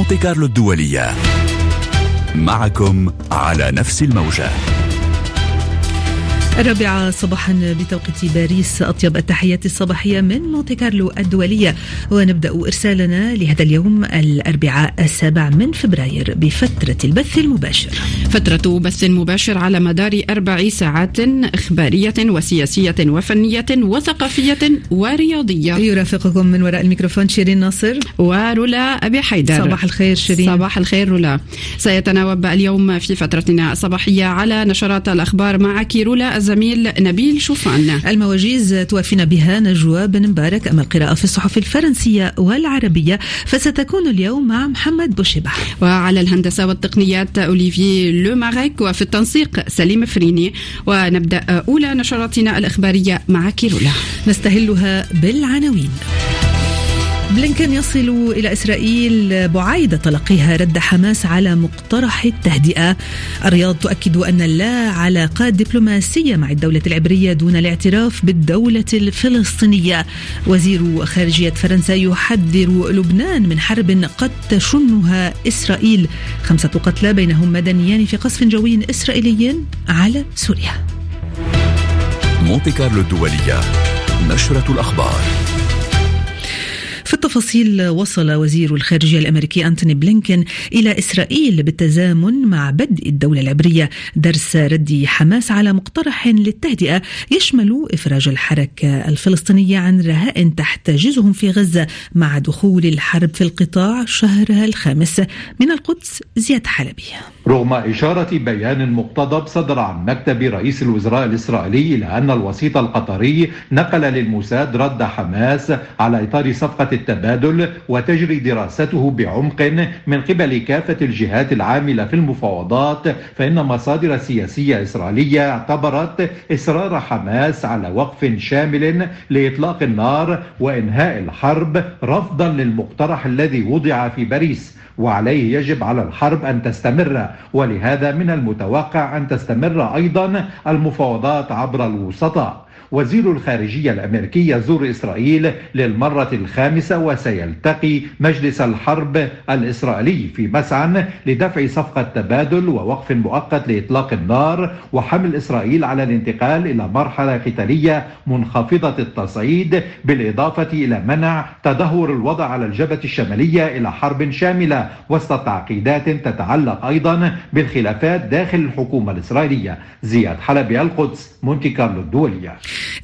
مونتي كارلو الدولية. معكم على نفس الموجة. الرابعة صباحا بتوقيت باريس أطيب التحيات الصباحية من مونتي كارلو الدولية. ونبدأ إرسالنا لهذا اليوم الأربعاء السابع من فبراير بفترة البث المباشر. فترة بث مباشر على مدار أربع ساعات إخبارية وسياسية وفنية وثقافية ورياضية. يرافقكم من وراء الميكروفون شيرين ناصر. ورولا أبي حيدر. صباح الخير شيرين. صباح الخير رولا. سيتناوب اليوم في فترتنا الصباحية على نشرات الأخبار معك رولا الزميل نبيل شوفان المواجيز توافينا بها نجوى بن مبارك أما القراءة في الصحف الفرنسية والعربية فستكون اليوم مع محمد بوشبح وعلى الهندسة والتقنيات أوليفي لو ماريك وفي التنسيق سليم فريني. ونبدأ أولى نشراتنا الإخبارية مع كيرولا. نستهلها بالعناوين. بلينكن يصل إلى إسرائيل بعيد تلقيها رد حماس على مقترح التهدئة. الرياض تؤكد أن لا علاقات دبلوماسية مع الدولة العبرية دون الاعتراف بالدولة الفلسطينية. وزير خارجية فرنسا يحذر لبنان من حرب قد تشنها إسرائيل. خمسة قتلى بينهم مدنيان في قصف جوي إسرائيلي على سوريا. مونتي كارلو الدولية نشرة الأخبار. في التفاصيل وصل وزير الخارجية الأمريكي أنتوني بلينكن إلى إسرائيل بالتزامن مع بدء الدولة العبرية درس رد حماس على مقترح للتهدئة يشمل إفراج الحركة الفلسطينية عن رهائن تحتجزهم في غزة مع دخول الحرب في القطاع شهرها الخامس. من القدس زياد حلبي. رغم إشارة بيان مقتضب صدر عن مكتب رئيس الوزراء الإسرائيلي إلى أن الوسيط القطري نقل للموساد رد حماس على إطار صفقة التبادل وتجري دراسته بعمق من قبل كافة الجهات العاملة في المفاوضات فإن مصادر سياسية إسرائيلية اعتبرت إصرار حماس على وقف شامل لإطلاق النار وإنهاء الحرب رفضا للمقترح الذي وضع في باريس وعليه يجب على الحرب أن تستمر. ولهذا من المتوقع أن تستمر أيضا المفاوضات عبر الوسطاء. وزير الخارجية الأمريكي يزور إسرائيل للمرة الخامسة وسيلتقي مجلس الحرب الإسرائيلي في مسعى لدفع صفقة تبادل ووقف مؤقت لإطلاق النار وحمل إسرائيل على الانتقال إلى مرحلة قتالية منخفضة التصعيد بالإضافة إلى منع تدهور الوضع على الجبهة الشمالية إلى حرب شاملة وسط تعقيدات تتعلق أيضا بالخلافات داخل الحكومة الإسرائيلية. زياد حلبي القدس مونتي كارلو الدولية.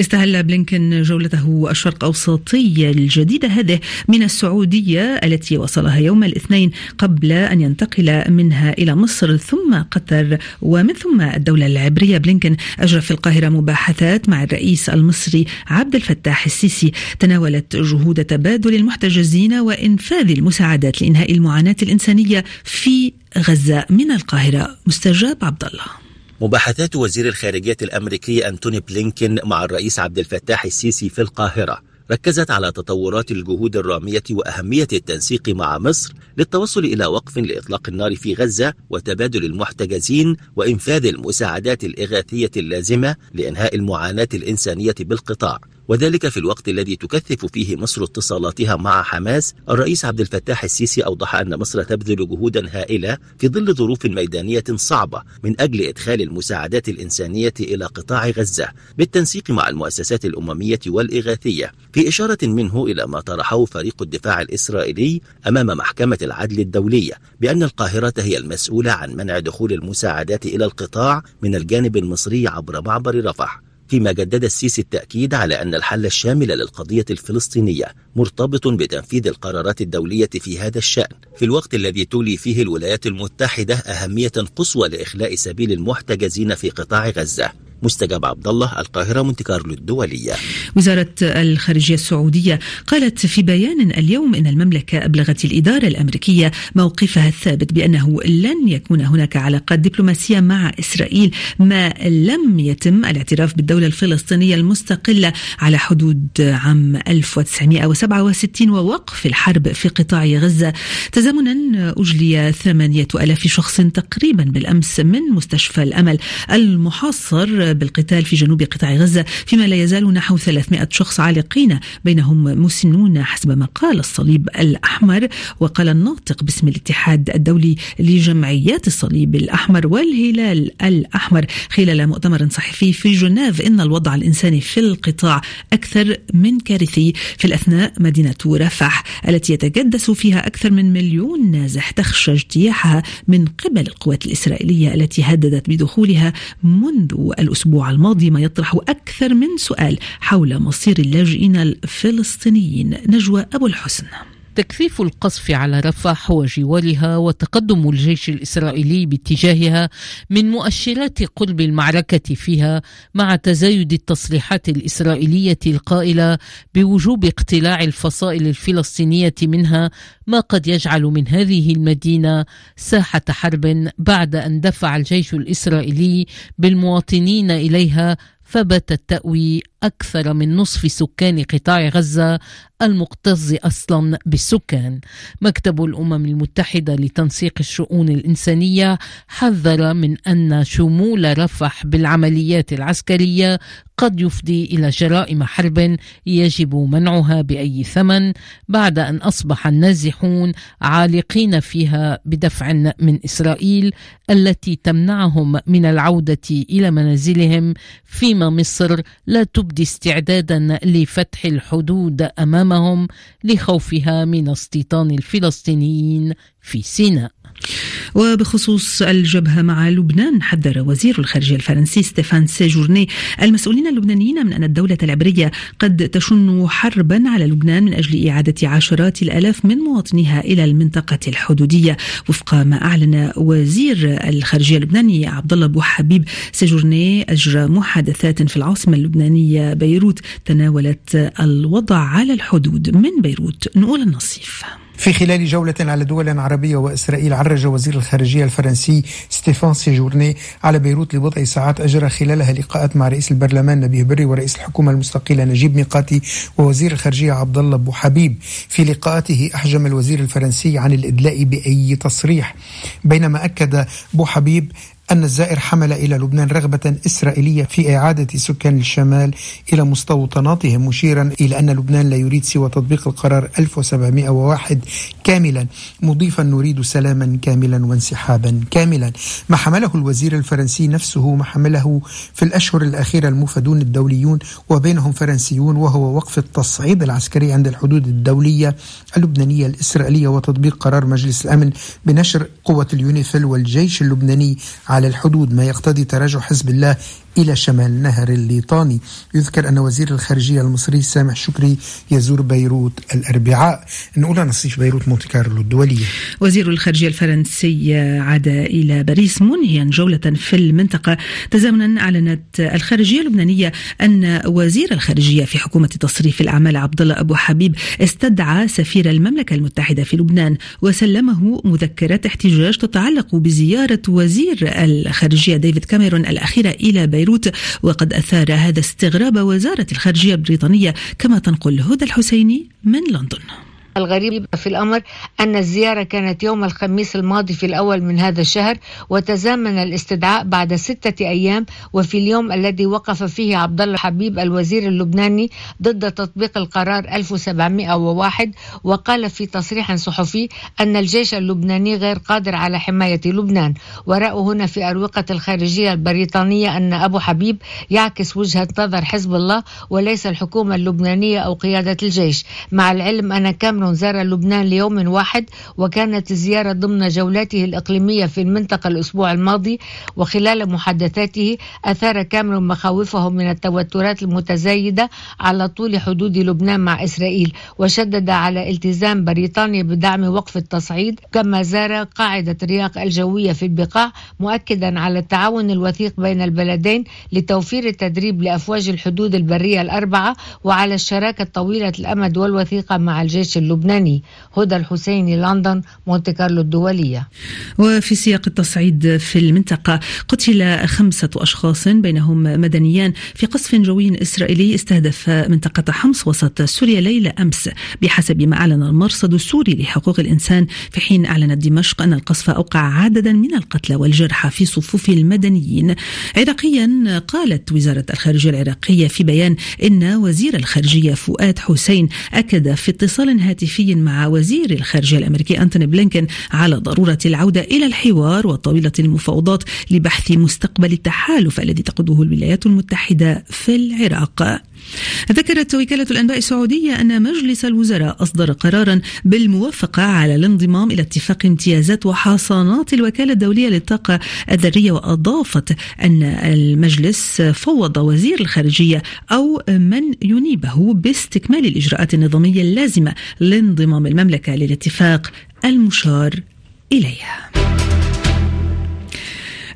استهل بلينكن جولته الشرق أوسطية الجديدة هذه من السعودية التي وصلها يوم الاثنين قبل أن ينتقل منها إلى مصر ثم قطر ومن ثم الدولة العبرية. بلينكن أجرى في القاهرة مباحثات مع الرئيس المصري عبد الفتاح السيسي. تناولت جهود تبادل المحتجزين وإنفاذ المساعدات لإنهاء المعاناة الإنسانية في غزة من القاهرة. مستجاب عبد الله. مباحثات وزير الخارجية الأمريكي أنتوني بلينكين مع الرئيس عبد الفتاح السيسي في القاهرة ركزت على تطورات الجهود الرامية وأهمية التنسيق مع مصر للتوصل إلى وقف لإطلاق النار في غزة وتبادل المحتجزين وإنفاذ المساعدات الإغاثية اللازمة لإنهاء المعاناة الإنسانية بالقطاع. وذلك في الوقت الذي تكثف فيه مصر اتصالاتها مع حماس. الرئيس عبد الفتاح السيسي أوضح أن مصر تبذل جهودا هائلة في ظل ظروف ميدانية صعبة من أجل إدخال المساعدات الإنسانية إلى قطاع غزة بالتنسيق مع المؤسسات الأممية والإغاثية. في إشارة منه إلى ما طرحه فريق الدفاع الإسرائيلي أمام محكمة العدل الدولية بأن القاهرة هي المسؤولة عن منع دخول المساعدات إلى القطاع من الجانب المصري عبر معبر رفح. فيما جدد السيسي التأكيد على أن الحل الشامل للقضية الفلسطينية مرتبط بتنفيذ القرارات الدولية في هذا الشأن. في الوقت الذي تولي فيه الولايات المتحدة أهمية قصوى لإخلاء سبيل المحتجزين في قطاع غزة. مستجاب عبد الله القاهرة مونتي كارلو الدولية. وزارة الخارجية السعودية قالت في بيان اليوم إن المملكة أبلغت الإدارة الأمريكية موقفها الثابت بأنه لن يكون هناك علاقات دبلوماسية مع إسرائيل ما لم يتم الاعتراف بالدولة الفلسطينية المستقلة على حدود عام 1967 ووقف الحرب في قطاع غزة. تزامنا أجلي ثمانية ألاف شخص تقريبا بالأمس من مستشفى الأمل المحاصر بالقتال في جنوب قطاع غزة فيما لا يزال نحو 300 شخص عالقين بينهم مسنون حسب ما قال الصليب الأحمر وقال الناطق باسم الاتحاد الدولي لجمعيات الصليب الأحمر والهلال الأحمر. خلال مؤتمر صحفي في جنيف إن الوضع الإنساني في القطاع أكثر من كارثي. في الأثناء مدينة رفح التي يتجدس فيها أكثر من مليون نازح تخشى اجتياحها من قبل القوات الإسرائيلية التي هددت بدخولها منذ الأسبوع. الماضي ما يطرح أكثر من سؤال حول مصير اللاجئين الفلسطينيين. نجوى أبو الحسن. تكثيف القصف على رفح وجوارها وتقدم الجيش الإسرائيلي باتجاهها من مؤشرات قرب المعركة فيها مع تزايد التصريحات الإسرائيلية القائلة بوجوب اقتلاع الفصائل الفلسطينية منها ما قد يجعل من هذه المدينة ساحة حرب بعد أن دفع الجيش الإسرائيلي بالمواطنين إليها فباتت تأوي أكثر من نصف سكان قطاع غزة المكتظ أصلا بالسكان. مكتب الأمم المتحدة لتنسيق الشؤون الإنسانية حذر من أن شمول رفح بالعمليات العسكرية قد يفضي إلى جرائم حرب يجب منعها بأي ثمن بعد أن أصبح النازحون عالقين فيها بدفع من إسرائيل التي تمنعهم من العودة إلى منازلهم. فيما مصر لا تبدي استعدادا لفتح الحدود أمامهم لخوفها من استيطان الفلسطينيين في سيناء. وبخصوص الجبهة مع لبنان حذر وزير الخارجية الفرنسي ستيفان سيجورني المسؤولين اللبنانيين من أن الدولة العبرية قد تشن حربا على لبنان من أجل إعادة عشرات الآلاف من مواطنيها إلى المنطقة الحدودية. وفق ما أعلن وزير الخارجية اللبناني عبد الله أبو حبيب سيجورني أجرى محادثات في العاصمة اللبنانية بيروت تناولت الوضع على الحدود من بيروت. نقولا ناصيف. في خلال جولة على دول عربية وإسرائيل عرج وزير الخارجية الفرنسي ستيفان سيجورني على بيروت لبضع ساعات أجرى خلالها لقاءات مع رئيس البرلمان نبيه بري ورئيس الحكومة المستقيلة نجيب ميقاتي ووزير الخارجية عبد الله أبو حبيب. في لقاءاته أحجم الوزير الفرنسي عن الإدلاء بأي تصريح. بينما أكد أبو حبيب أن الزائر حمل إلى لبنان رغبة إسرائيلية في إعادة سكان الشمال إلى مستوطناتهم مشيرا إلى أن لبنان لا يريد سوى تطبيق القرار 1701 كاملا. مضيفا نريد سلاما كاملا وانسحابا كاملا. ما حمله الوزير الفرنسي نفسه ما حمله في الأشهر الأخيرة المفدون الدوليون وبينهم فرنسيون وهو وقف التصعيد العسكري عند الحدود الدولية اللبنانية الإسرائيلية وتطبيق قرار مجلس الأمن بنشر قوة اليونيفيل والجيش اللبناني على الحدود ما يقتضي تراجع حزب الله إلى شمال نهر الليطاني يذكر أن وزير الخارجية المصري سامح شكري يزور بيروت الأربعاء. نقولا ناصيف بيروت مونتي كارلو الدولية وزير الخارجية الفرنسي عاد إلى باريس منهيا جولة في المنطقة. تزامنا أعلنت الخارجية اللبنانية أن وزير الخارجية في حكومة تصريف الأعمال عبد الله أبو حبيب استدعى سفير المملكة المتحدة في لبنان وسلمه مذكرات احتجاج تتعلق بزيارة وزير الخارجية ديفيد كاميرون الأخيرة إلى بيروت. بيروت وقد أثار هذا استغراب وزارة الخارجية البريطانية كما تنقل هدى الحسيني من لندن. الغريب في الأمر أن الزيارة كانت يوم الخميس الماضي في الأول من هذا الشهر وتزامن الاستدعاء بعد ستة أيام وفي اليوم الذي وقف فيه عبد الله حبيب الوزير اللبناني ضد تطبيق القرار 1701 وقال في تصريح صحفي أن الجيش اللبناني غير قادر على حماية لبنان. ورأوا هنا في أروقة الخارجية البريطانية أن أبو حبيب يعكس وجهة نظر حزب الله وليس الحكومة اللبنانية أو قيادة الجيش. مع العلم أن كاميرون كاميرون زار لبنان ليوم واحد وكانت الزيارة ضمن جولاته الإقليمية في المنطقة الأسبوع الماضي. وخلال محادثاته أثار كاميرون مخاوفه من التوترات المتزايدة على طول حدود لبنان مع إسرائيل. وشدد على التزام بريطانيا بدعم وقف التصعيد. كما زار قاعدة رياق الجوية في البقاع مؤكدا على التعاون الوثيق بين البلدين لتوفير التدريب لأفواج الحدود البرية الأربعة وعلى الشراكة طويلة الأمد والوثيقة مع الجيش اللبناني. اللبناني هدى الحسيني لندن مونte كارلو الدولية. وفي سياق التصعيد في المنطقة قتل خمسة أشخاص بينهم مدنيان في قصف جوي إسرائيلي استهدف منطقة حمص وسط سوريا ليلة أمس. بحسب ما أعلن المرصد السوري لحقوق الإنسان في حين أعلنت دمشق أن القصف أوقع عددا من القتلى والجرحى في صفوف المدنيين. عراقيا قالت وزارة الخارجية العراقية في بيان إن وزير الخارجية فؤاد حسين أكد في اتصال هاتفي مع وزير الخارجية الأمريكي أنتوني بلينكن على ضرورة العودة إلى الحوار وطاولة المفاوضات لبحث مستقبل التحالف الذي تقوده الولايات المتحدة في العراق. ذكرت وكالة الأنباء السعودية أن مجلس الوزراء أصدر قرارا بالموافقة على الانضمام إلى اتفاق امتيازات وحصانات الوكالة الدولية للطاقة الذرية وأضافت أن المجلس فوض وزير الخارجية أو من ينيبه باستكمال الإجراءات النظامية اللازمة لانضمام المملكة للاتفاق المشار إليها.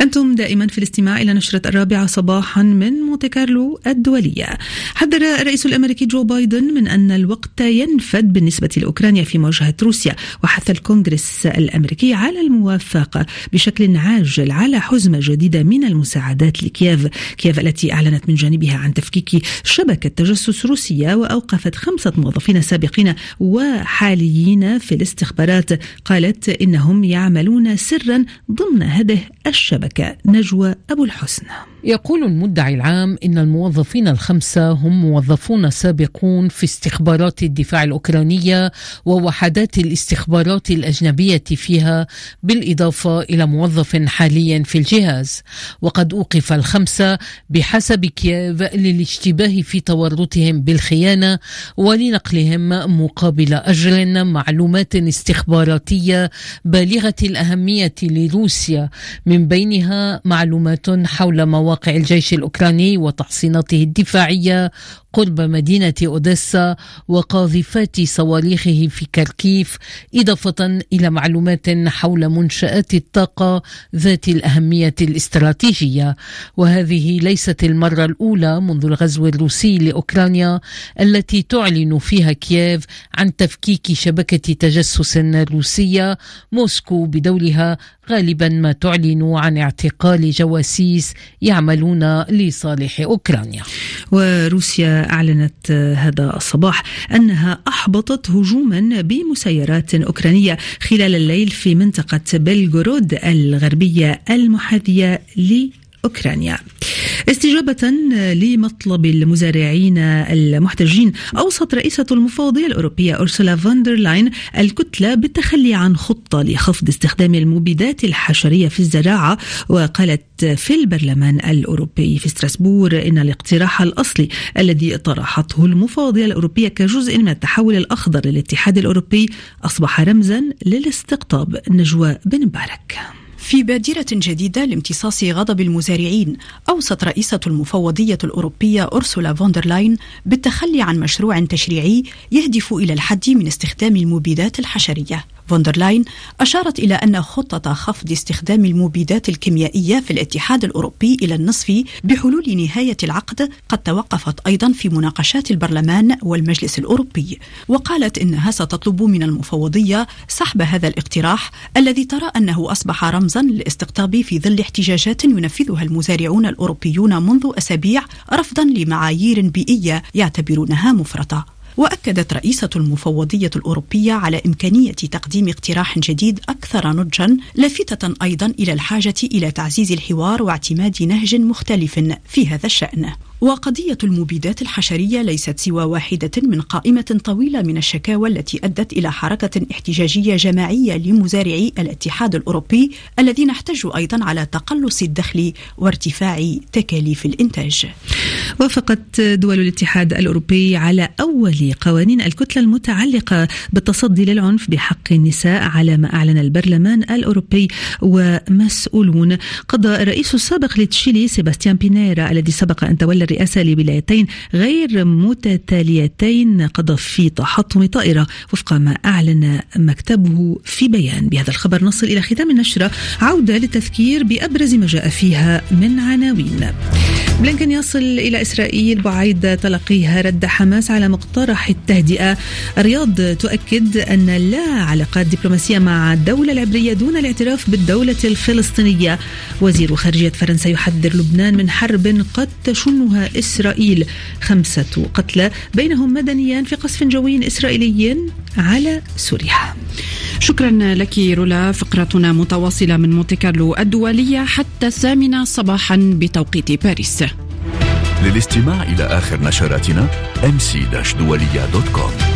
أنتم دائما في الاستماع إلى نشرة الرابعة صباحا من مونتي كارلو الدولية. حذر الرئيس الأمريكي جو بايدن من أن الوقت ينفد بالنسبة لأوكرانيا في مواجهة روسيا وحث الكونغرس الأمريكي على الموافقة بشكل عاجل على حزمة جديدة من المساعدات لكييف. كييف التي أعلنت من جانبها عن تفكيك شبكة تجسس روسية وأوقفت خمسة موظفين سابقين وحاليين في الاستخبارات. قالت إنهم يعملون سرا ضمن هذه الشبكة. الشبكة نجوى أبو الحسن يقول المدعي العام إن الموظفين الخمسة هم موظفون سابقون في استخبارات الدفاع الأوكرانية ووحدات الاستخبارات الأجنبية فيها بالإضافة إلى موظف حاليا في الجهاز. وقد أوقف الخمسة بحسب كييف للاشتباه في تورطهم بالخيانة ولنقلهم مقابل أجر معلومات استخباراتية بالغة الأهمية لروسيا. من بينها معلومات حول مواقع مواقع الجيش الأوكراني وتحصيناته الدفاعية قرب مدينة أوديسا وقاذفات صواريخه في كركيف إضافة إلى معلومات حول منشآت الطاقة ذات الأهمية الاستراتيجية. وهذه ليست المرة الأولى منذ الغزو الروسي لأوكرانيا التي تعلن فيها كييف عن تفكيك شبكة تجسس روسية موسكو بدورها غالبا ما تعلن عن اعتقال جواسيس يعملون لصالح أوكرانيا. وروسيا أعلنت هذا الصباح أنها أحبطت هجوما بمسيرات أوكرانية خلال الليل في منطقة بلغورود الغربية المحاذية أوكرانيا استجابة لمطلب المزارعين المحتجين أوصت رئيسة المفوضية الأوروبية أورسولا فون دير لاين الكتلة بالتخلي عن خطة لخفض استخدام المبيدات الحشرية في الزراعة وقالت في البرلمان الأوروبي في ستراسبور إن الاقتراح الأصلي الذي طرحته المفوضية الأوروبية كجزء من التحول الأخضر للاتحاد الأوروبي أصبح رمزا للاستقطاب نجوى بن مبارك. في بادرة جديدة لامتصاص غضب المزارعين أوصت رئيسة المفوضية الأوروبية أورسولا فون دير لاين بالتخلي عن مشروع تشريعي يهدف إلى الحد من استخدام المبيدات الحشرية. فون دير لاين أشارت إلى أن خطة خفض استخدام المبيدات الكيميائية في الاتحاد الأوروبي إلى النصف بحلول نهاية العقد قد توقفت أيضا في مناقشات البرلمان والمجلس الأوروبي. وقالت إنها ستطلب من المفوضية سحب هذا الاقتراح الذي ترى أنه أصبح رمزا للاستقطاب في ظل احتجاجات ينفذها المزارعون الأوروبيون منذ أسابيع رفضا لمعايير بيئية يعتبرونها مفرطة. وأكدت رئيسة المفوضية الأوروبية على إمكانية تقديم اقتراح جديد أكثر نضجا لافته أيضا إلى الحاجة إلى تعزيز الحوار واعتماد نهج مختلف في هذا الشأن. وقضية المبيدات الحشرية ليست سوى واحدة من قائمة طويلة من الشكاوى التي أدت إلى حركة احتجاجية جماعية لمزارعي الاتحاد الأوروبي الذين احتجوا أيضا على تقلص الدخل وارتفاع تكاليف الإنتاج. وافقت دول الاتحاد الأوروبي على أول قوانين الكتلة المتعلقة بالتصدي للعنف بحق النساء على ما أعلن البرلمان الأوروبي ومسؤولون. قضى الرئيس السابق لتشيلي سيباستيان بينيرا الذي سبق أن تولى الرئاسة لولايتين غير متتاليتين قضى في تحطم طائرة وفق ما أعلن مكتبه في بيان. بهذا الخبر نصل إلى ختام النشرة. عودة للتذكير بأبرز ما جاء فيها من عناوين. بلينكن يصل إلى إسرائيل بعيد تلقيها رد حماس على مقترح التهدئة. الرياض تؤكد أن لا علاقات دبلوماسية مع الدولة العبرية دون الاعتراف بالدولة الفلسطينية. وزير خارجية فرنسا يحذر لبنان من حرب قد تشنها إسرائيل. خمسة قتلى بينهم مدنيان في قصف جوي إسرائيلي على سوريا. شكرا لك رولا. فقرتنا متواصلة من مونتي كارلو الدولية حتى الثامنة صباحا بتوقيت باريس. للاستماع إلى آخر نشراتنا كوم